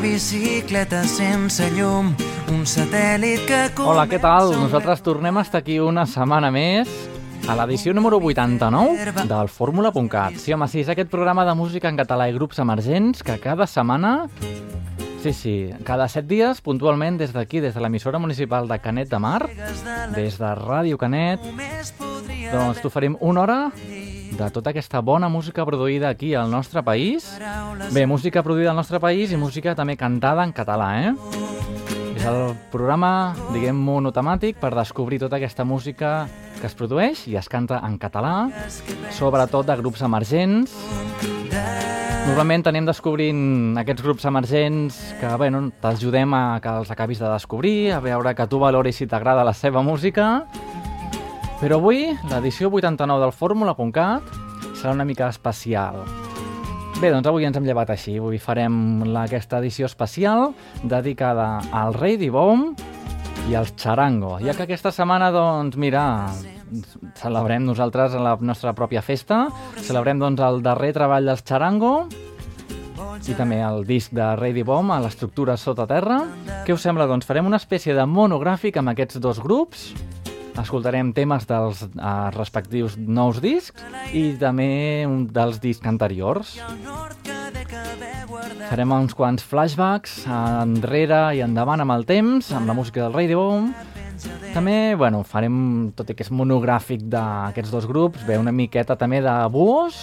bicicleta sense llum, un satèl·lit que... Hola, què tal? Nosaltres tornem a estar aquí una setmana més a l'edició número 89 del Fórmula.cat. Sí, home, sí, és aquest programa de música en català i grups emergents que cada setmana Sí, sí, cada set dies, puntualment, des d'aquí, des de l'emissora municipal de Canet de Mar, des de Ràdio Canet, doncs t'oferim una hora de tota aquesta bona música produïda aquí al nostre país. Bé, música produïda al nostre país i música també cantada en català, eh? És el programa, diguem, monotemàtic per descobrir tota aquesta música que es produeix i es canta en català, sobretot de grups emergents, Normalment tenim descobrint aquests grups emergents que bueno, t'ajudem a que els acabis de descobrir, a veure que tu valoris si t'agrada la seva música. Però avui, l'edició 89 del Fórmula.cat serà una mica especial. Bé, doncs avui ens hem llevat així. Avui farem la, aquesta edició especial dedicada al Rei Dibom i al Charango. Ja que aquesta setmana, doncs, mira, celebrem nosaltres la nostra pròpia festa, celebrem doncs el darrer treball dels Charango i també el disc de Ready Bomb a l'estructura sota terra. Què us sembla? Doncs farem una espècie de monogràfic amb aquests dos grups, escoltarem temes dels uh, respectius nous discs i també un dels discs anteriors. Farem uns quants flashbacks enrere i endavant amb el temps, amb la música del Radio Bomb, també, bueno, farem, tot i que és monogràfic d'aquests dos grups, ve una miqueta també de Buos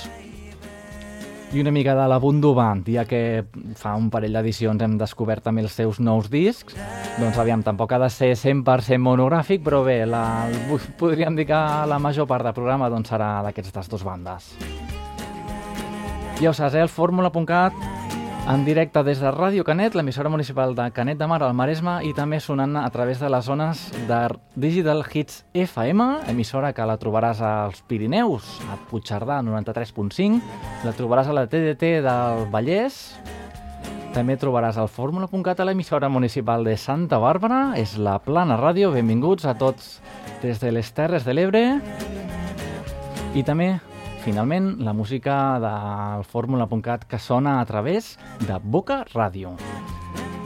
i una mica de la Bundu Band, ja que fa un parell d'edicions hem descobert també els seus nous discs. Doncs aviam, tampoc ha de ser 100% monogràfic, però bé, la, podríem dir que la major part del programa doncs, serà d'aquestes dues bandes. Ja ho saps, eh? el fórmula.cat en directe des de Ràdio Canet, l'emissora municipal de Canet de Mar al Maresme i també sonant a través de les zones de Digital Hits FM, emissora que la trobaràs als Pirineus, a Puigcerdà 93.5, la trobaràs a la TDT del Vallès, també trobaràs el fórmula.cat a l'emissora municipal de Santa Bàrbara, és la Plana Ràdio, benvinguts a tots des de les Terres de l'Ebre, i també finalment, la música del fórmula.cat que sona a través de Boca Ràdio.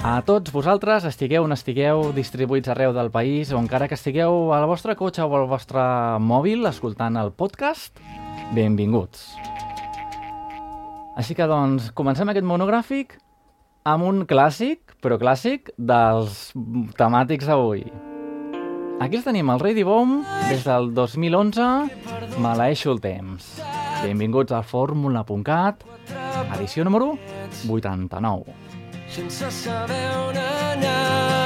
A tots vosaltres, estigueu on estigueu, distribuïts arreu del país, o encara que estigueu al vostre cotxe o al vostre mòbil escoltant el podcast, benvinguts. Així que, doncs, comencem aquest monogràfic amb un clàssic, però clàssic, dels temàtics d'avui. Aquí els tenim, el Ready Bomb, des del 2011, Maleeixo el temps. Benvinguts a Fórmula.cat, edició número 89. Sense saber on anar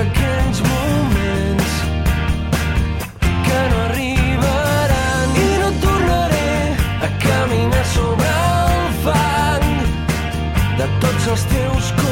aquells moments que no arribaran. I no tornaré a caminar sobre el fang de tots els teus cops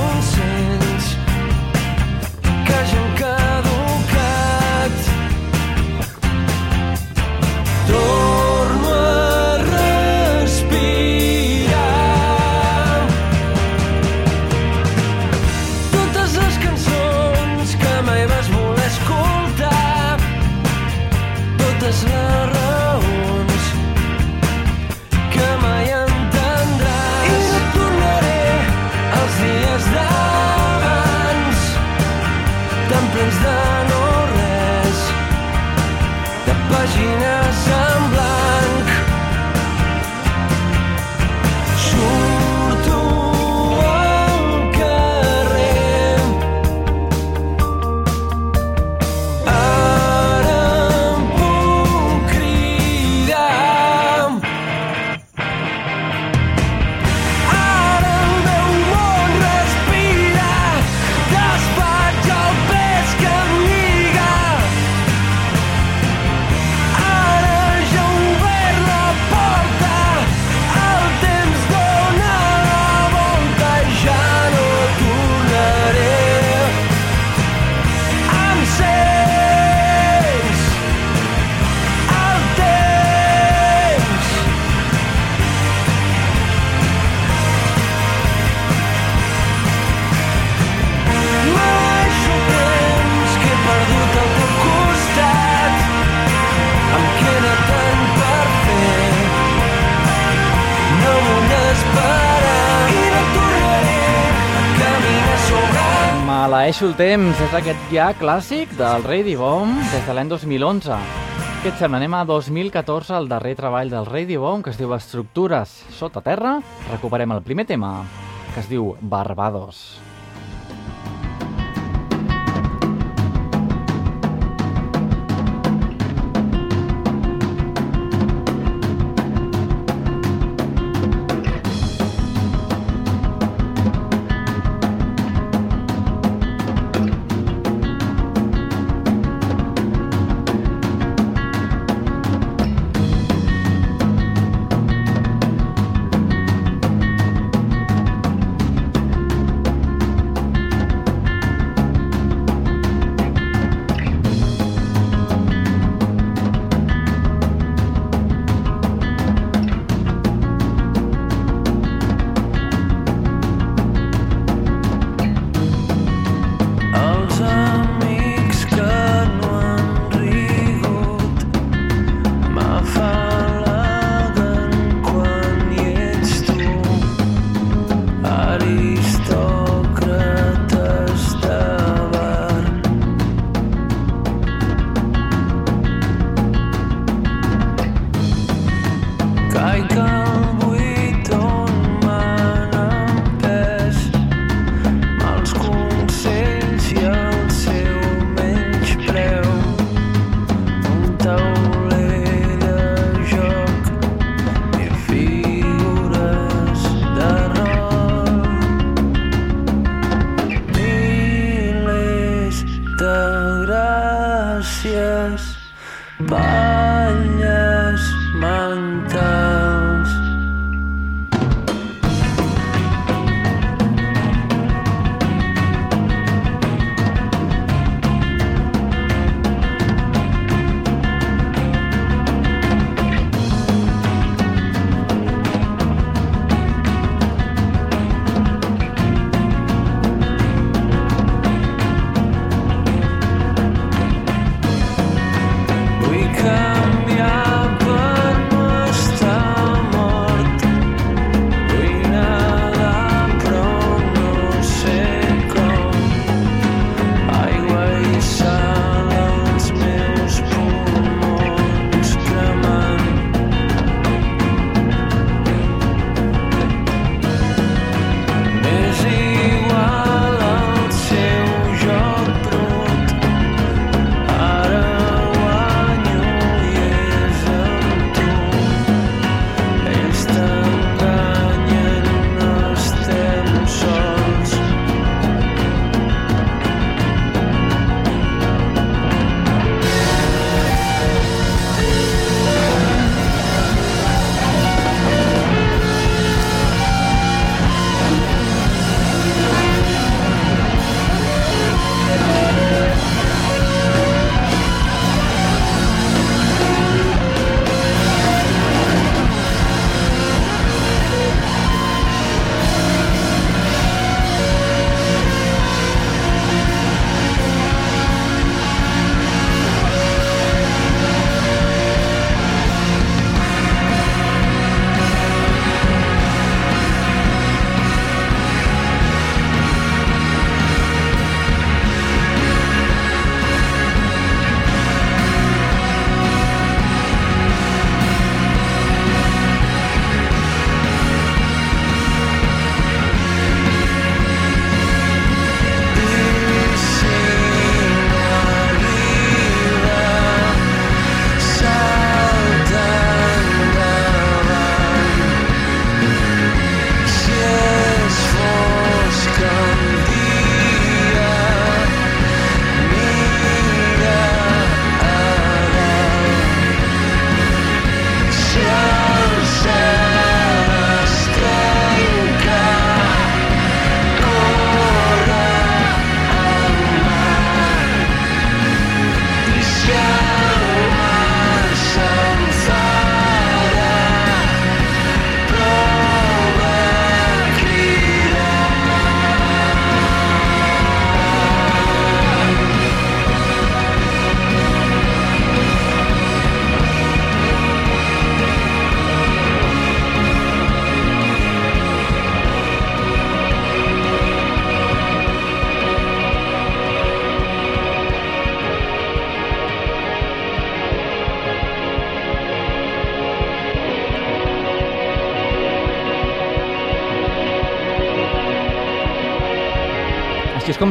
Maleeixo el temps és aquest ja clàssic del Ready Bomb des de l'any 2011. Què et sembla? Anem a 2014, el darrer treball del Ready Bomb, que es diu Estructures sota terra. Recuperem el primer tema, que es diu Barbados. Vull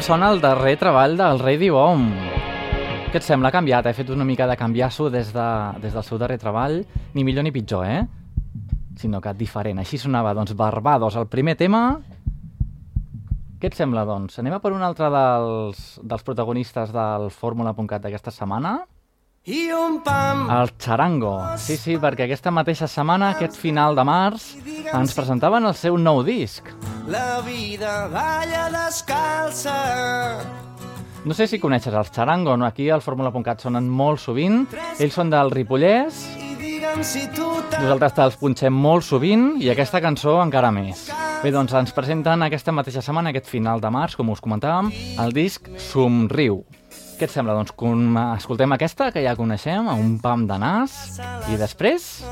Sona el darrer treball del Radio Home. Què et sembla? Ha canviat, he fet una mica de canviar-s'ho des, de, des del seu darrer treball, ni millor ni pitjor, eh? Sinó que diferent. Així sonava, doncs, Barbados, el primer tema. Què et sembla, doncs? Anem a per un altre dels, dels protagonistes del Fórmula.cat d'aquesta setmana? I un pam. El Charango. Sí, sí, perquè aquesta mateixa setmana, aquest final de març, ens presentaven el seu nou disc. La vida balla descalça. No sé si coneixes els Charango, no? aquí al Fórmula.cat sonen molt sovint. Ells són del Ripollès, nosaltres te'ls punxem molt sovint i aquesta cançó encara més. Bé, doncs ens presenten aquesta mateixa setmana, aquest final de març, com us comentàvem, el disc Somriu. Què et sembla? Doncs escoltem aquesta, que ja coneixem, un pam de nas, i després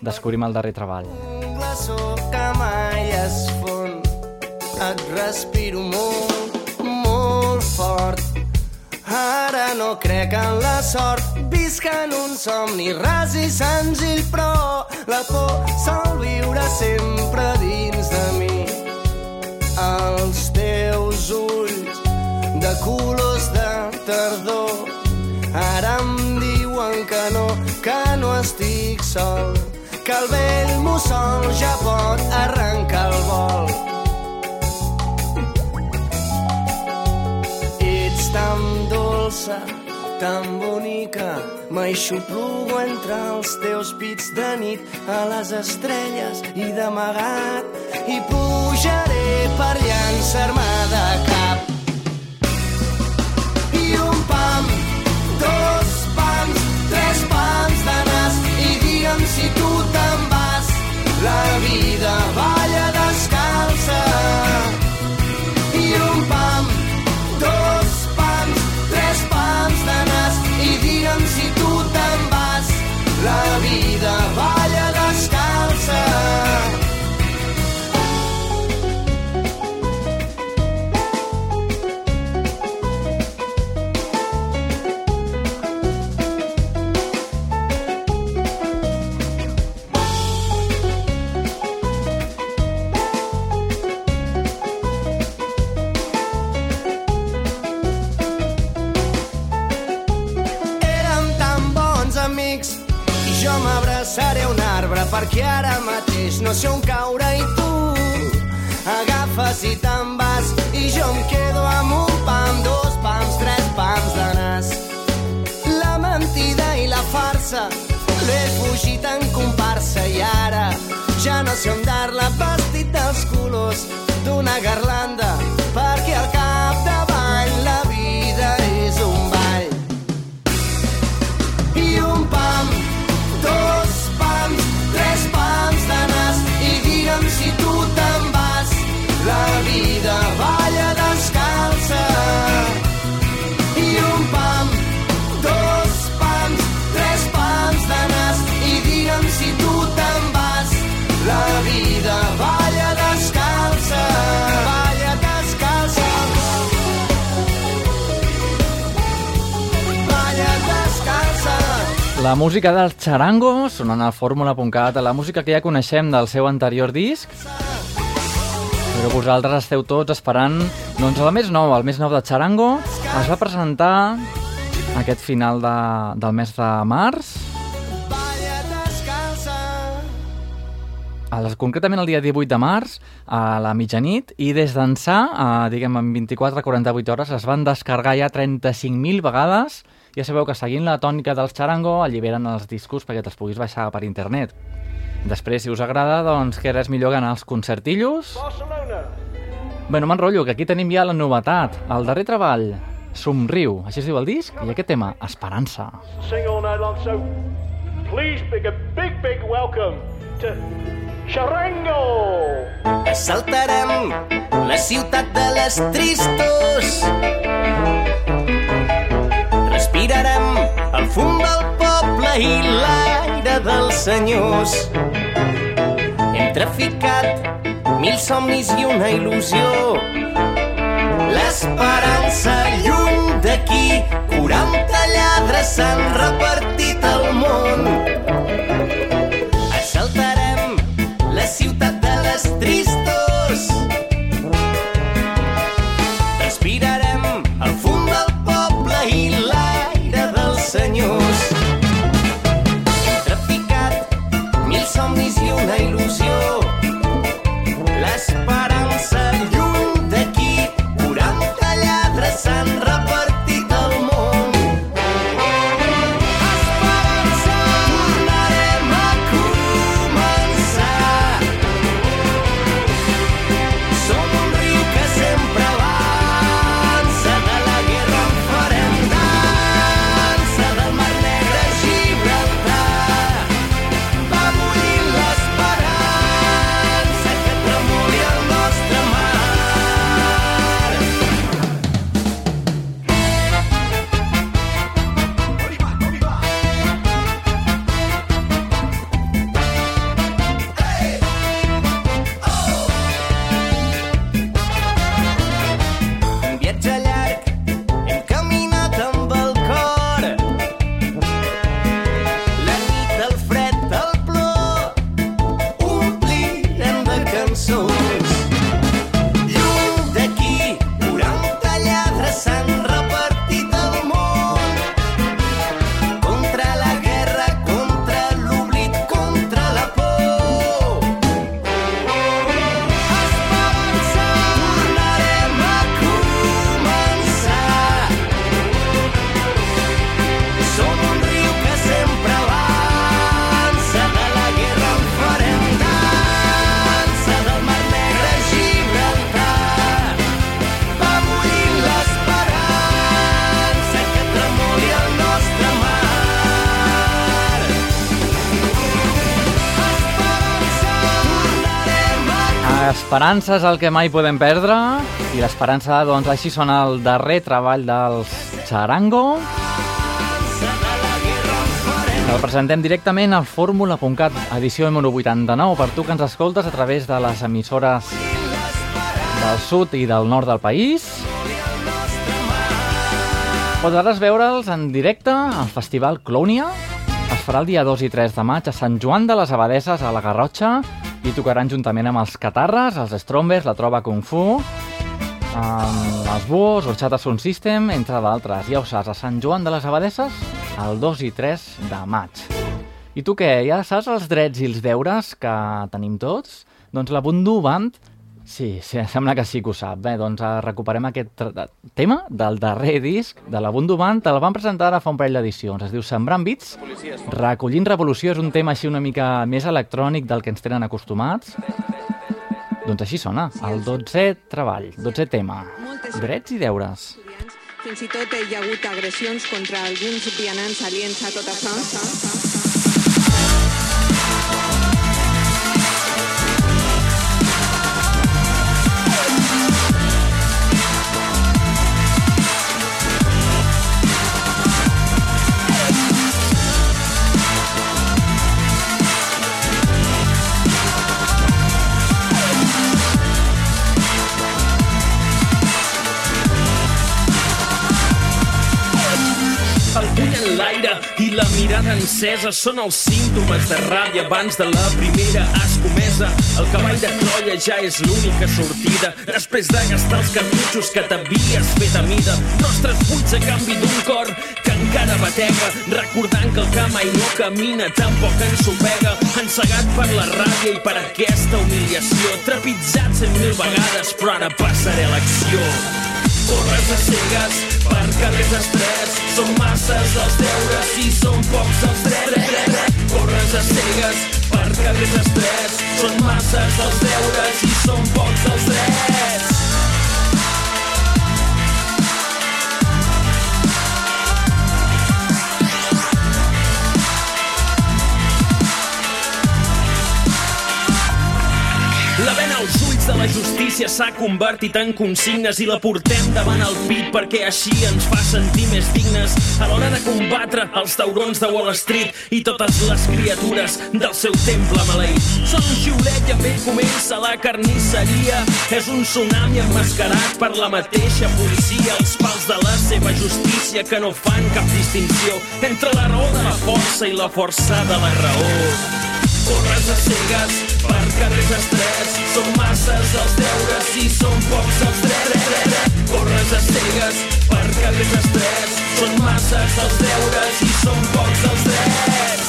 descobrim el darrer treball. un glaçó que mai es fon. Et respiro molt, molt fort. Ara no crec en la sort, visc en un somni ras i senzill, però la por sol viure sempre dins de mi. Els teus ulls de colors de tardor ara em diuen que no, que no estic sol, que el vell mussol ja pot arrencar el vol. Ets tan dolça, tan bonica, m'aixoplugo entre els teus pits de nit a les estrelles i d'amagat i pujaré per llançar-me de cap. Música del Charango, sonant al fórmula.cat, la música que ja coneixem del seu anterior disc, però vosaltres esteu tots esperant doncs el més nou, el més nou de Charango. Es va presentar aquest final de, del mes de març, a les, concretament el dia 18 de març, a la mitjanit, i des d'ençà, a, diguem, en 24-48 hores, es van descarregar ja 35.000 vegades. Ja sabeu que seguint la tònica dels Charango alliberen els discos perquè te'ls puguis baixar per internet. Després, si us agrada, doncs que res millor que anar als concertillos. Bé, no m'enrotllo, que aquí tenim ja la novetat. El darrer treball, Somriu, així es diu el disc, i aquest tema, Esperança. sing all night long. So please big a big, big welcome to Charango. Assaltarem la ciutat de les tristos. Respirarem el fum del poble i l'aire dels senyors. Hem traficat mil somnis i una il·lusió. L'esperança lluny d'aquí, 40 lladres s'han repartit al món. Assaltarem la ciutat de les tristos. L'esperança és el que mai podem perdre i l'esperança, doncs, així sona el darrer treball dels Charango. El presentem directament al fórmula.cat, edició número 89, per tu que ens escoltes a través de les emissores del sud i del nord del país. Podràs veure'ls en directe al Festival Clònia. Es farà el dia 2 i 3 de maig a Sant Joan de les Abadesses, a la Garrotxa, i tocaran juntament amb els Catarres, els Strombers, la Trova Kung Fu, amb els Buos, el Chata Sound System, entre d'altres. Ja ho saps, a Sant Joan de les Abadesses, el 2 i 3 de maig. I tu què? Ja saps els drets i els deures que tenim tots? Doncs la Bundu Band Sí, sí, sembla que sí que ho sap. Bé, doncs eh, recuperem aquest tema del darrer disc de la Bundu Band. El van presentar ara fa un parell d'edicions. Es diu Sembrant Bits. Recollint Revolució és un tema així una mica més electrònic del que ens tenen acostumats. Doncs així sona, el 12è treball, 12è tema. Drets i deures. Fins i tot hi ha hagut agressions contra alguns vianants aliens a tot això. L'aire i la mirada encesa són els símptomes de ràbia abans de la primera escomesa. El cavall de Troia ja és l'única sortida després de gastar els cartutxos que t'havies fet a mida. Nostres buits a canvi d'un cor que encara batega, recordant que el que mai no camina tampoc ens pega. Encegat per la ràbia i per aquesta humiliació, trepitjat cent mil vegades, però ara passaré l'acció. Corres a cegues per carrers estrets. Són masses els deures i són pocs els drets. Corres a cegues per carrers estrets. Són masses els deures i ulls de la justícia s'ha convertit en consignes i la portem davant el pit perquè així ens fa sentir més dignes a l'hora de combatre els taurons de Wall Street i totes les criatures del seu temple maleït. Són un xiulet i amb ell comença la carnisseria. És un tsunami emmascarat per la mateixa policia, els pals de la seva justícia que no fan cap distinció entre la raó de la força i la força de la raó. Corres a cegues per carrers estrets Són masses els deures i són pocs els drets. Corres a cegues per carrers Són masses els deures i són pocs els drets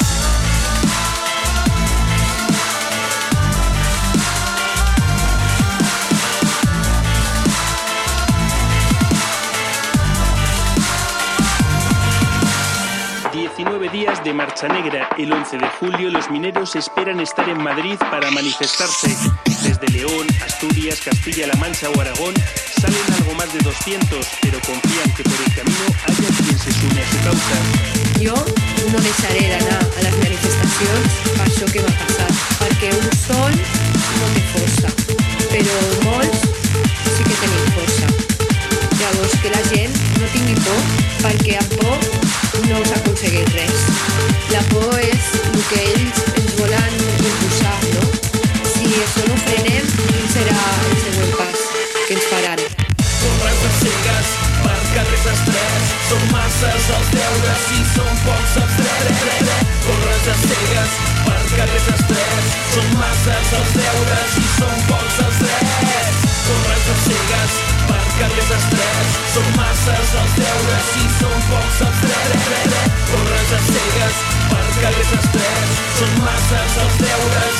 Diecinueve días de marcha negra. El 11 de julio los mineros esperan estar en Madrid para manifestarse. Desde León, Asturias, Castilla-La Mancha o Aragón salen algo más de 200, pero confían que por el camino haya quien se sume a su causa. Jo no deixaré d'anar a les manifestacions per això que va passar, perquè un sol no té força, però molts sí que tenim força. Llavors que la gent no tingui por, perquè amb por no s'aconsegueix res. La por és el que ells ens volen imposar, no? Si això no frenem, quin serà el següent pas que ens faran? Corres a cegues per carrers estrets Són masses els deures i són pocs els els deures i són pocs els drets Corres a cegues per carrers estrets. Són masses els deures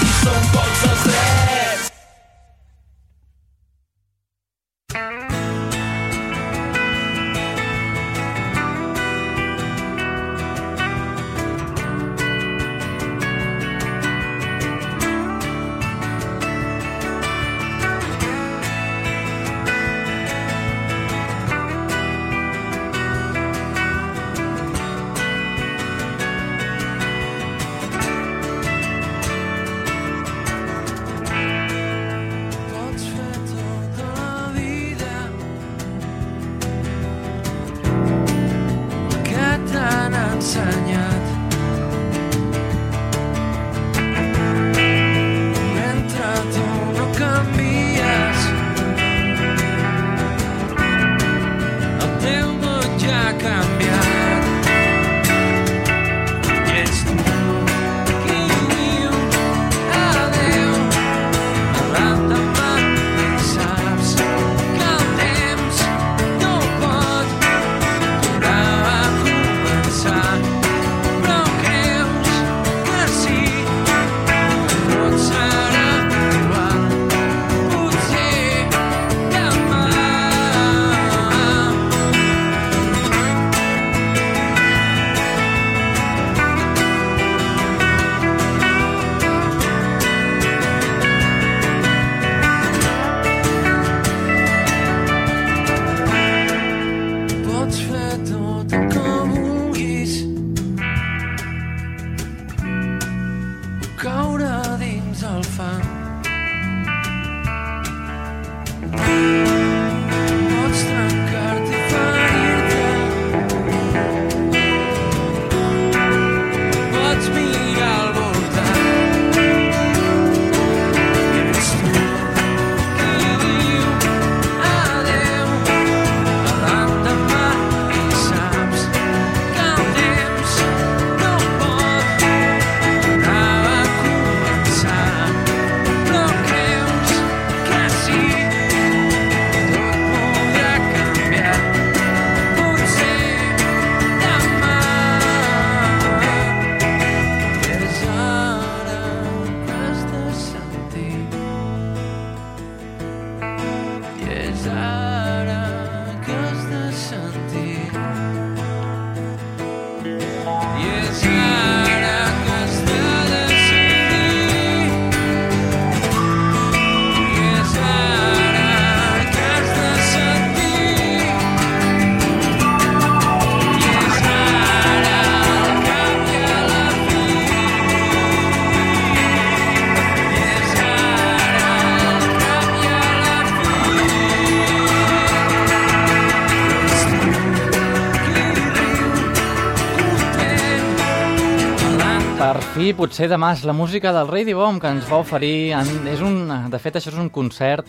Potser demà és la música del Rei Dibom que ens va oferir... En, és un, de fet, això és un concert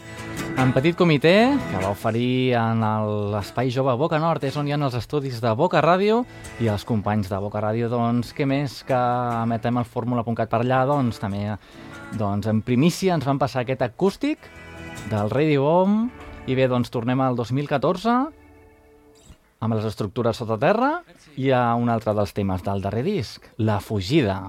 en petit comitè que va oferir en l'Espai Jove Boca Nord, és on hi ha els estudis de Boca Ràdio i els companys de Boca Ràdio, doncs, què més que emetem el fórmula.cat per allà, doncs, també, doncs, en primícia ens van passar aquest acústic del Rei Dibom i bé, doncs, tornem al 2014 amb les estructures sota terra i a un altre dels temes del darrer disc, La fugida.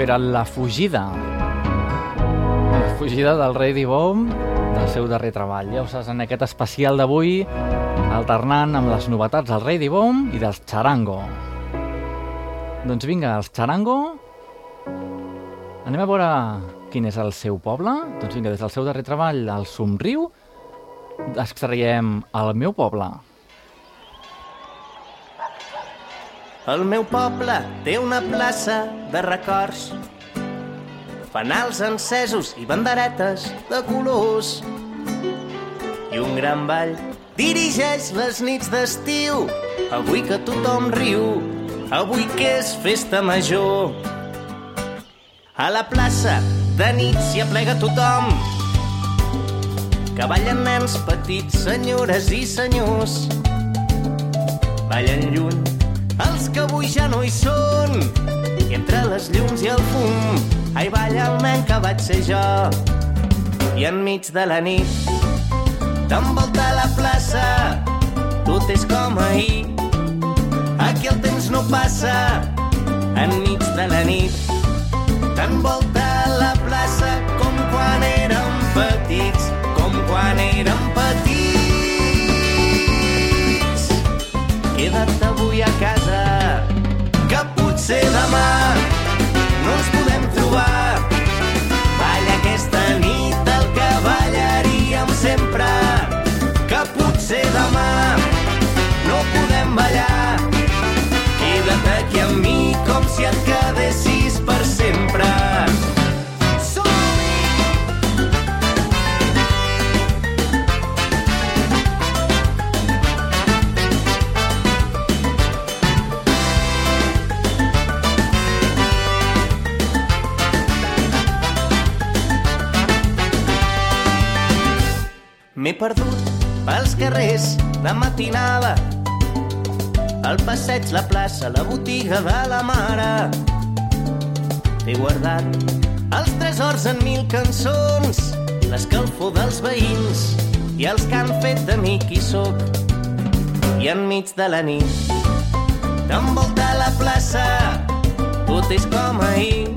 Això era La fugida. La fugida del rei Dibom, del seu darrer treball. Ja ho saps, en aquest especial d'avui, alternant amb les novetats del Ready Bomb i dels Charango. Doncs vinga, els Charango... Anem a veure quin és el seu poble. Doncs vinga, des del seu darrer treball, el Somriu, extraiem el meu poble. El meu poble té una plaça de records fanals encesos i banderetes de colors. I un gran ball dirigeix les nits d'estiu, avui que tothom riu, avui que és festa major. A la plaça de nit s'hi aplega tothom, que ballen nens petits, senyores i senyors. Ballen lluny els que avui ja no hi són, i entre les llums i el fum Ai, balla el nen que vaig ser jo. I enmig de la nit t'envolta la plaça, tot és com ahir. Aquí el temps no passa, enmig de la nit t'envolta la plaça com quan érem petits, com quan érem petits. Queda't avui a casa, sempre, que potser demà no podem ballar. Queda't aquí amb mi com si et quedessis perdut pels carrers de matinada. El passeig, la plaça, la botiga de la mare. T'he guardat els tresors en mil cançons, l'escalfor dels veïns i els que han fet de mi qui sóc. I enmig de la nit t'envolta la plaça, tot és com ahir.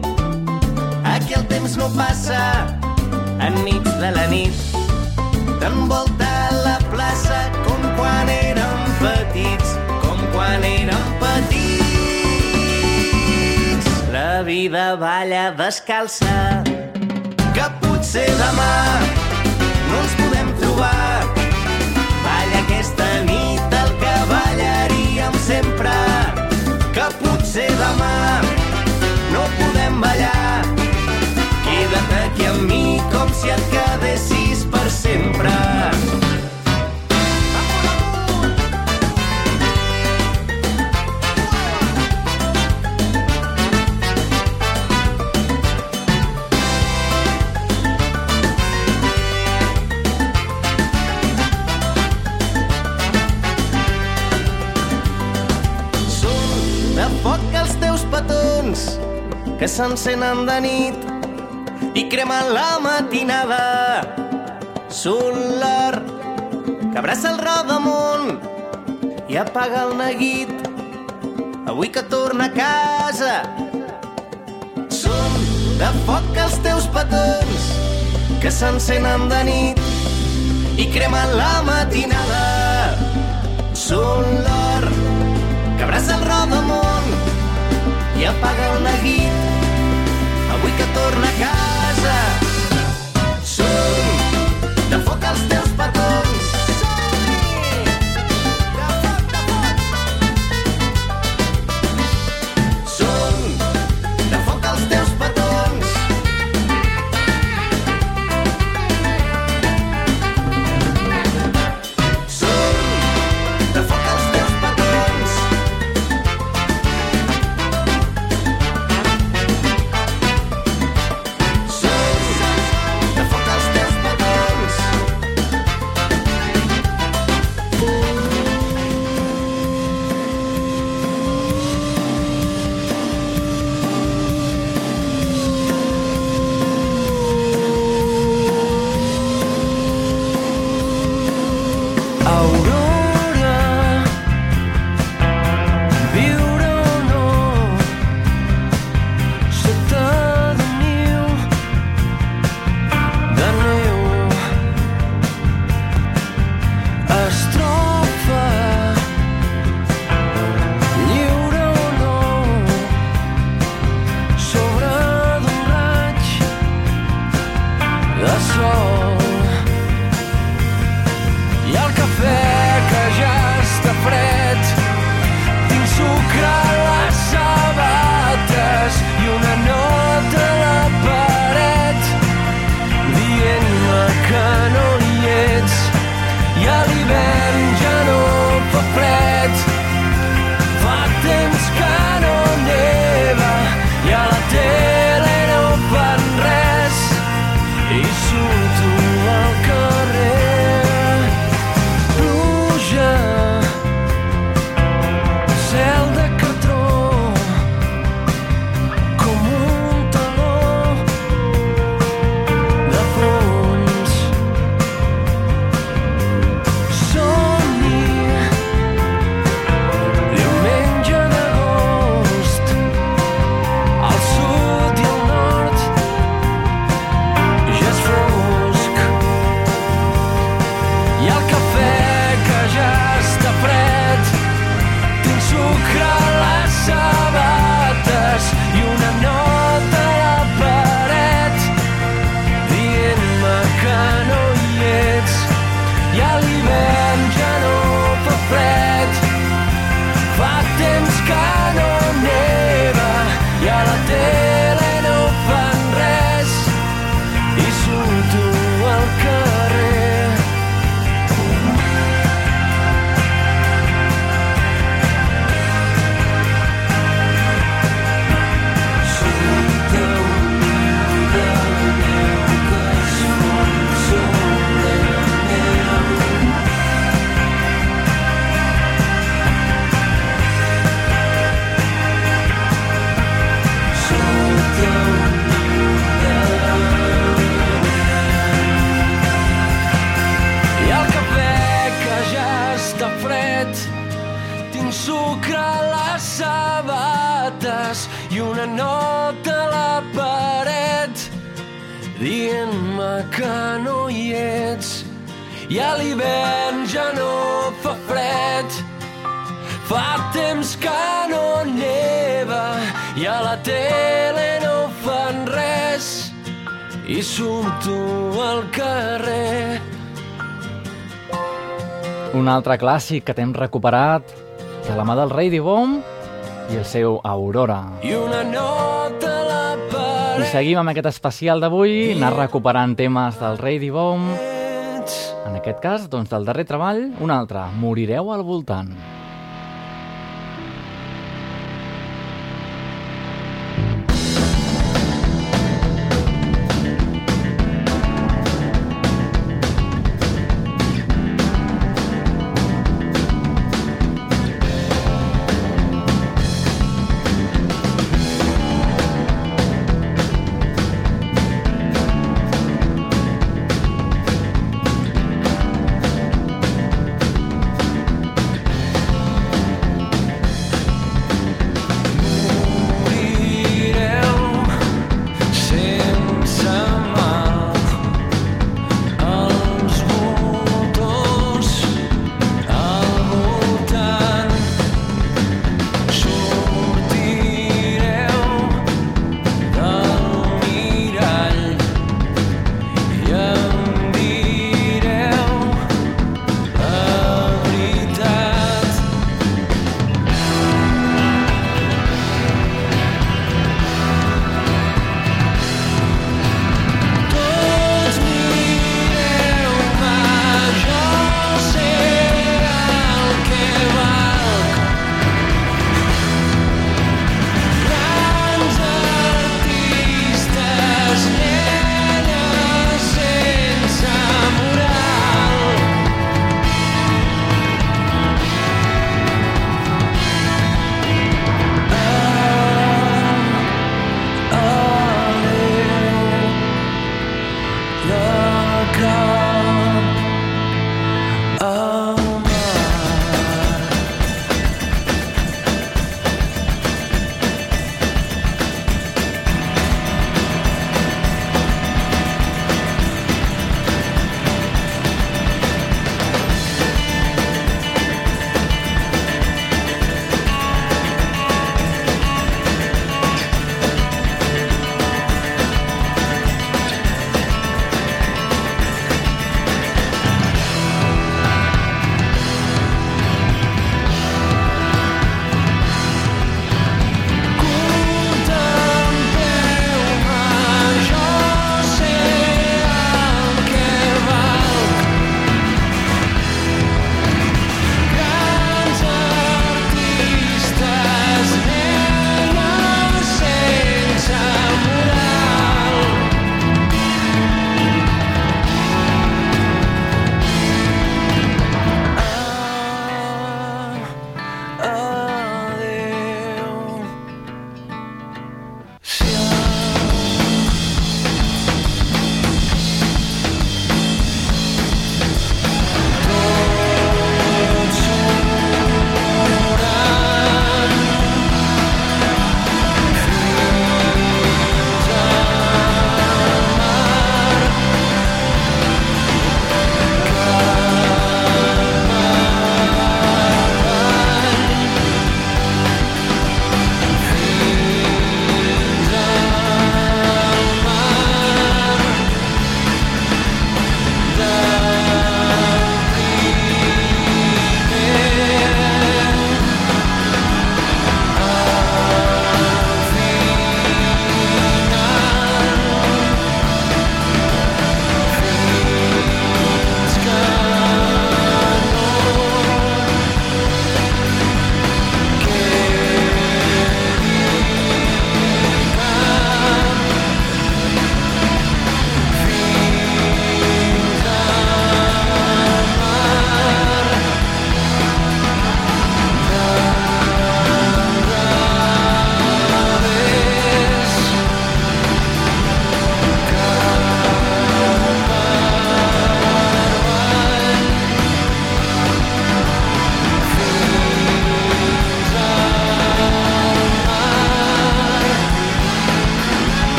Aquí el temps no passa, enmig de la nit t'envolta la plaça com quan érem petits, com quan érem petits. La vida balla descalça, que potser demà no ens podem trobar. Balla aquesta nit el que ballaríem sempre, que potser demà no podem ballar. Queda't aquí amb mi com si et quedessis petons que s'encenen de nit i cremen la matinada. Són l'or que abraça el rodamunt i apaga el neguit avui que torna a casa. Són de foc els teus petons que s'encenen de nit i cremen la matinada. Són l'or que abraça el rodamunt i apaga el neguit avui que torna a casa. Els altre clàssic que t'hem recuperat de la mà del Rei Bomb i el seu Aurora. I una nota a la paret. I seguim amb aquest especial d'avui, anar recuperant temes del Rei Bomb. En aquest cas, doncs, del darrer treball, un altre, Morireu al voltant.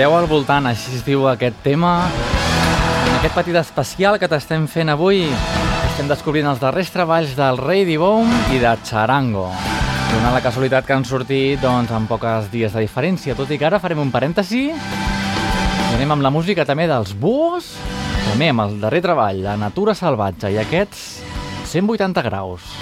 Morireu al voltant, així es diu aquest tema. En aquest petit especial que t'estem fent avui, estem descobrint els darrers treballs del Rei Dibom i de Charango. Donant la casualitat que han sortit doncs, en poques dies de diferència, tot i que ara farem un parèntesi i anem amb la música també dels Búhos, també amb el darrer treball, La Natura Salvatge, i aquests 180 graus.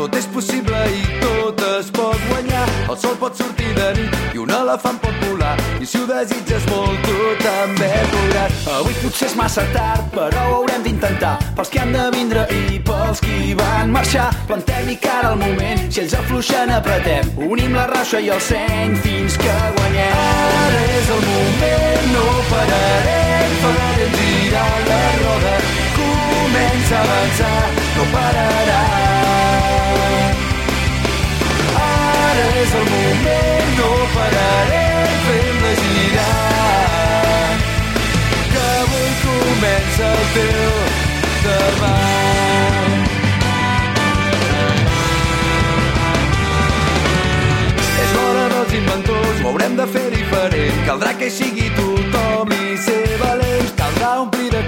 Tot és possible i tot es pot guanyar. El sol pot sortir de nit i un elefant pot volar. I si ho desitges molt, tu també podràs. Avui potser és massa tard, però ho haurem d'intentar. Pels que han de vindre i pels qui van marxar. Plantem i cara al moment, si ells afluixen apretem. Unim la raixa i el seny fins que guanyem. Ara és el moment, no pararem, farem girar la roda. Comença a avançar, no pararà. Ara és el moment, no pararem, fem-la girar. Que avui comença el teu demà. És l'hora dels inventors, ho haurem de fer diferent. Caldrà que sigui tothom i ser valents. Caldrà omplir de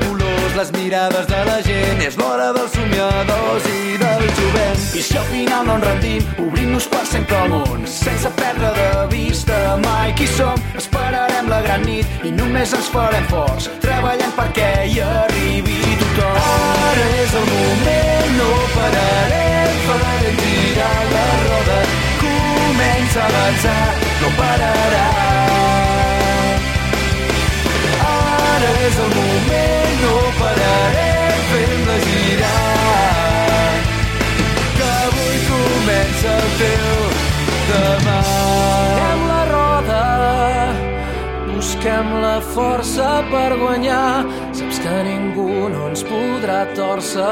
colors les mirades de la gent. És l'hora dels somiadors i del jovent. I si al final no ens rendim, obrim-nos per sempre al. Sense perdre de vista mai qui som. Esperarem la gran nit i només ens farem forts. Treballant perquè hi arribi tothom. Ara és el moment, no pararem. Farem girar la roda. Comença a avançar, no pararà. Ara és el moment, no pararem, fem-la girar. Que avui comença el teu demà. Girem la roda, busquem la força per guanyar. Saps que ningú no ens podrà torcer.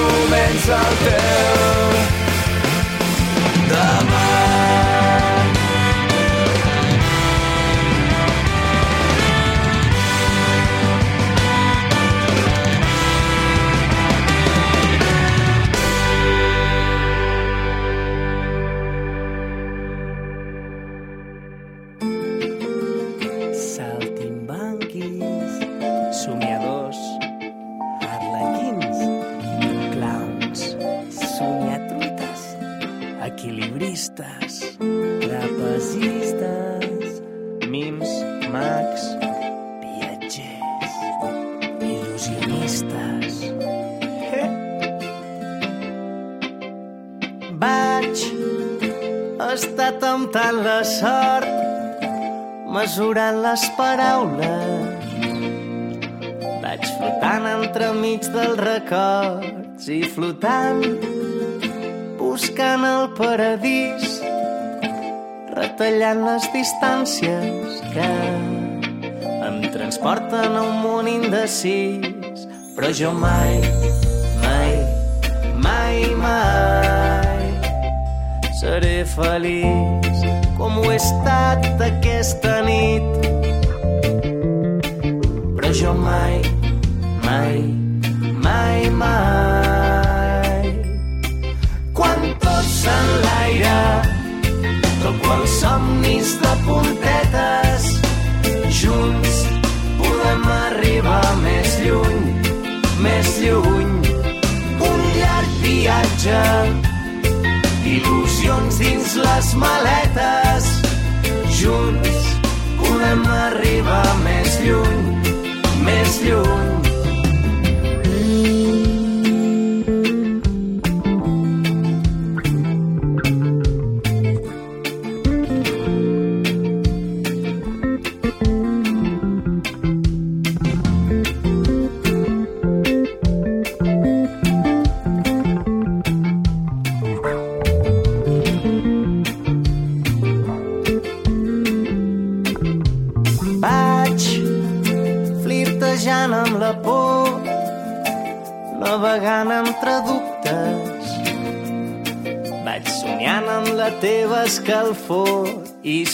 Comença el teu. Vaig estar temptant la sort mesurant les paraules. Vaig flotant entremig dels records i flotant, buscant el paradís, retallant les distàncies que em transporten a un món indecis. Però jo mai, mai, mai, mai seré feliç com ho he estat aquesta nit. Però jo mai, mai, mai, mai. Quan tot s'enlaira, que el puntetes. Junts podem arribar més lluny, més lluny. Un llarg viatge, il·lusions dins les maletes. Junts podem arribar més lluny, més lluny.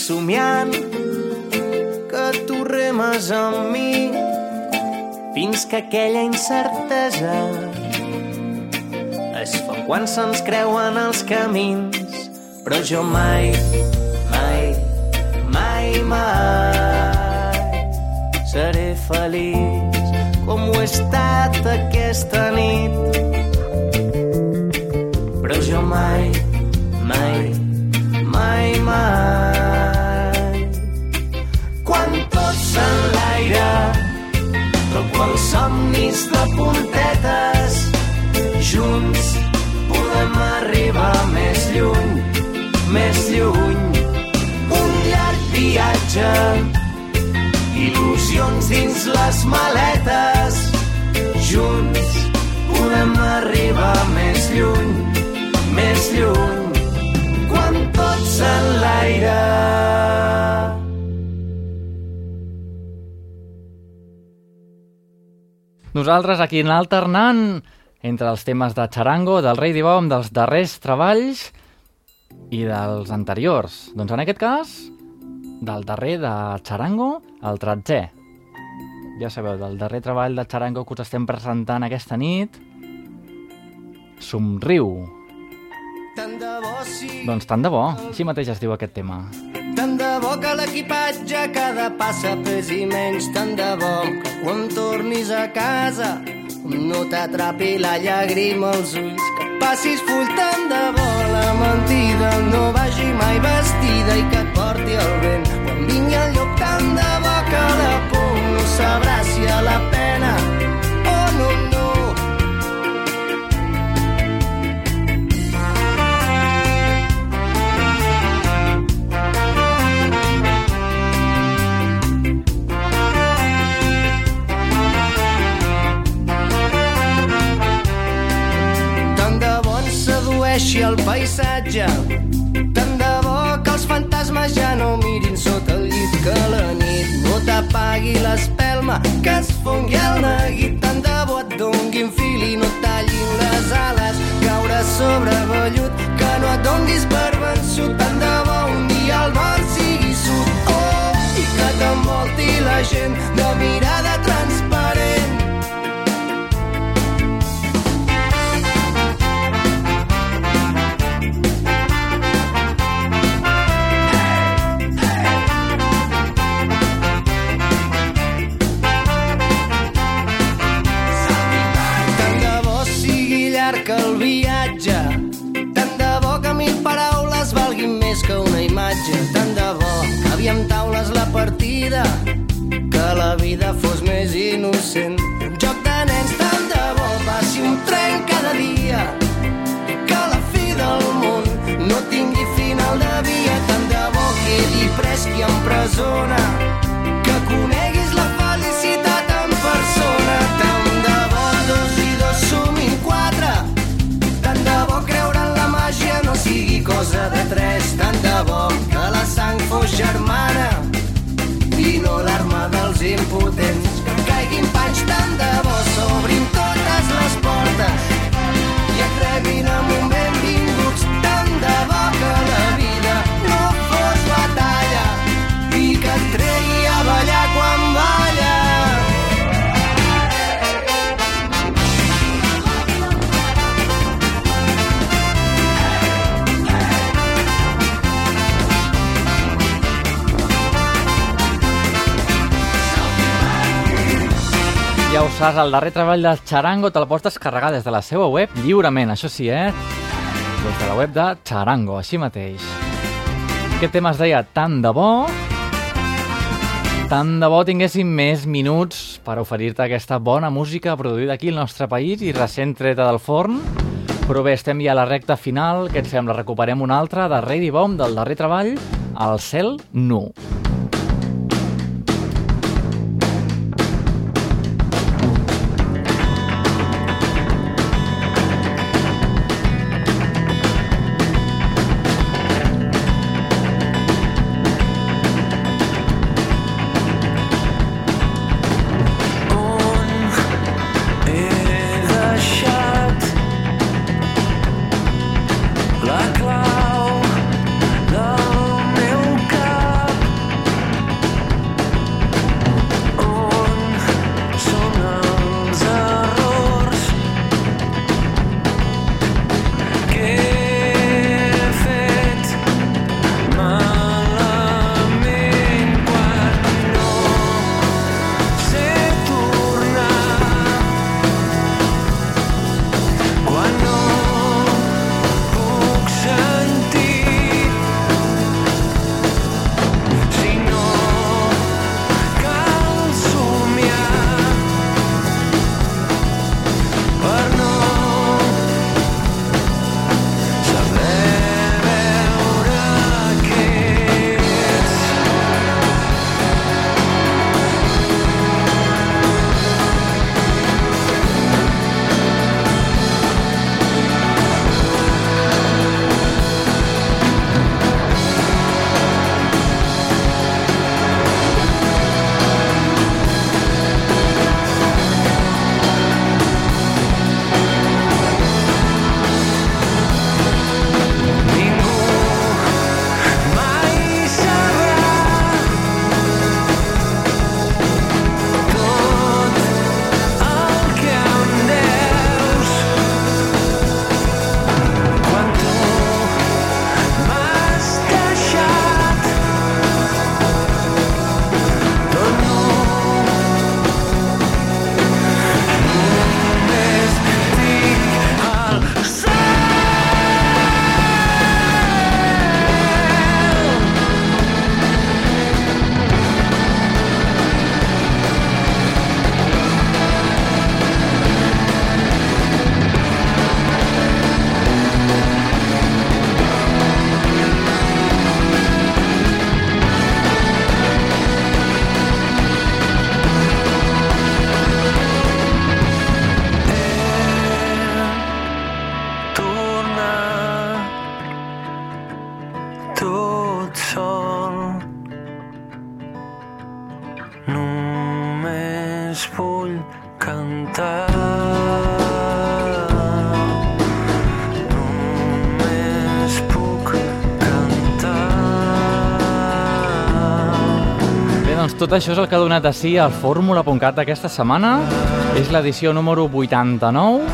Somiant que tu remes amb mi fins que aquella incertesa es fa quan se'ns creuen els camins, però jo mai, mai, mai, mai seré feliç com ho he estat aquesta nit. Però jo mai, mai, mai, mai somnis de puntetes junts podem arribar més lluny, més lluny. Un llarg viatge, il·lusions dins les maletes. Junts podem arribar més lluny, més lluny. Quan tot s'enlaira. Nosaltres aquí en alternant entre els temes de Charango, del Rei Dibom, dels darrers treballs i dels anteriors. Doncs en aquest cas, del darrer de Charango, el tretzè. Ja sabeu, del darrer treball de Charango que us estem presentant aquesta nit, Somriu. Tant de bo sí, Doncs tant de bo, així mateix es diu aquest tema. tant de bo que l'equipatge cada passa pesi menys, tant de bo que quan tornis a casa no t'atrapi la llàgrima als ulls, que passis full tant de bo la mentida no vagi mai vestida i que et porti el vent. Quan vingui el llop tant de bo que la por no sabrà si a la pena paisatge, tant de bo que els fantasmes ja no mirin sota el llit, que la nit no t'apagui l'espelma, que es fongui el neguit, tant de bo et donguin fil i no tallin les ales, caure sobre vellut, que no et donguis per vençut, tant de bo un dia el nord sigui sud, oh, i que t'envolti la gent de mirada que una imatge, tant de bo. Aviam taules la partida, que la vida fos més innocent. Un joc de nens, tant de bo passi un tren cada dia, que la fi del món no tingui final de via, tant de bo quedi pres qui empresona, que coneguis la felicitat en persona, tant de bo dos i dos sumin quatre, tant de bo creure en la màgia no sigui cosa de tres, tant de bo que la sang fos germana i no l'arma dels impotents, que caiguin panys tant de bo s'obrin totes les portes saps, el darrer treball del Charango te la pots descarregar des de la seva web lliurement, això sí, eh? Des de la web de Charango, així mateix. Aquest tema es deia Tant de bo, tant de bo tinguéssim més minuts per oferir-te aquesta bona música produïda aquí al nostre país i recent treta del forn. Però bé, estem ja a la recta final. Què et sembla? Recuperem una altra de Ready Bomb del darrer treball, El cel nu. Només vull cantar doncs tot això és el que ha donat a si al fórmula.cat aquesta setmana. És l'edició número 89.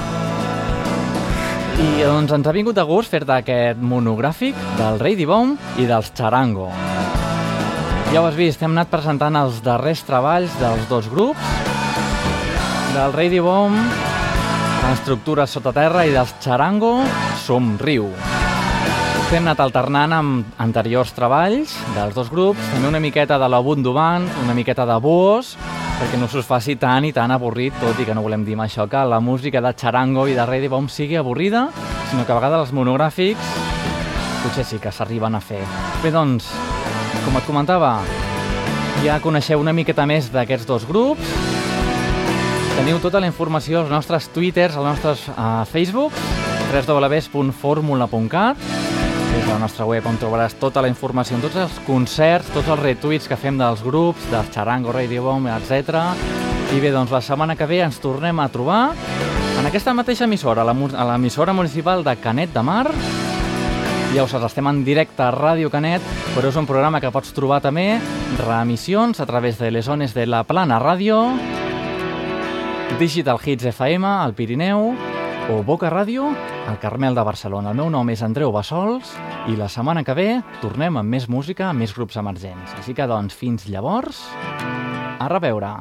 I doncs ens ha vingut de gust fer-te aquest monogràfic del Rei Dibom i dels Charango. Ja ho has vist, hem anat presentant els darrers treballs dels dos grups, del Rei Dibom, Estructures sota terra, i dels Charango, Somriu. Hem anat alternant amb anteriors treballs dels dos grups, també una miqueta de la Bundu Band, una miqueta de Buos, perquè no us faci tan i tan avorrit, tot i que no volem dir això que la música de Charango i de Ready Bomb sigui avorrida, sinó que a vegades els monogràfics potser sí que s'arriben a fer. Bé, doncs, com et comentava, ja coneixeu una miqueta més d'aquests dos grups, teniu tota la informació als nostres twitters, als nostres uh, Facebook, www.formula.cat, és la nostra web on trobaràs tota la informació, tots els concerts, tots els retuits que fem dels grups, del Charango, Radio Bomb, etc. I bé, doncs la setmana que ve ens tornem a trobar en aquesta mateixa emissora, a l'emissora municipal de Canet de Mar. Ja ho saps, estem en directe a Ràdio Canet, però és un programa que pots trobar també reemissions a través de les zones de la Plana Ràdio, Digital Hits FM, al Pirineu, o Boca Ràdio, al Carmel de Barcelona. El meu nom és Andreu Bassols i la setmana que ve tornem amb més música, amb més grups emergents. Així que, doncs, fins llavors, a reveure.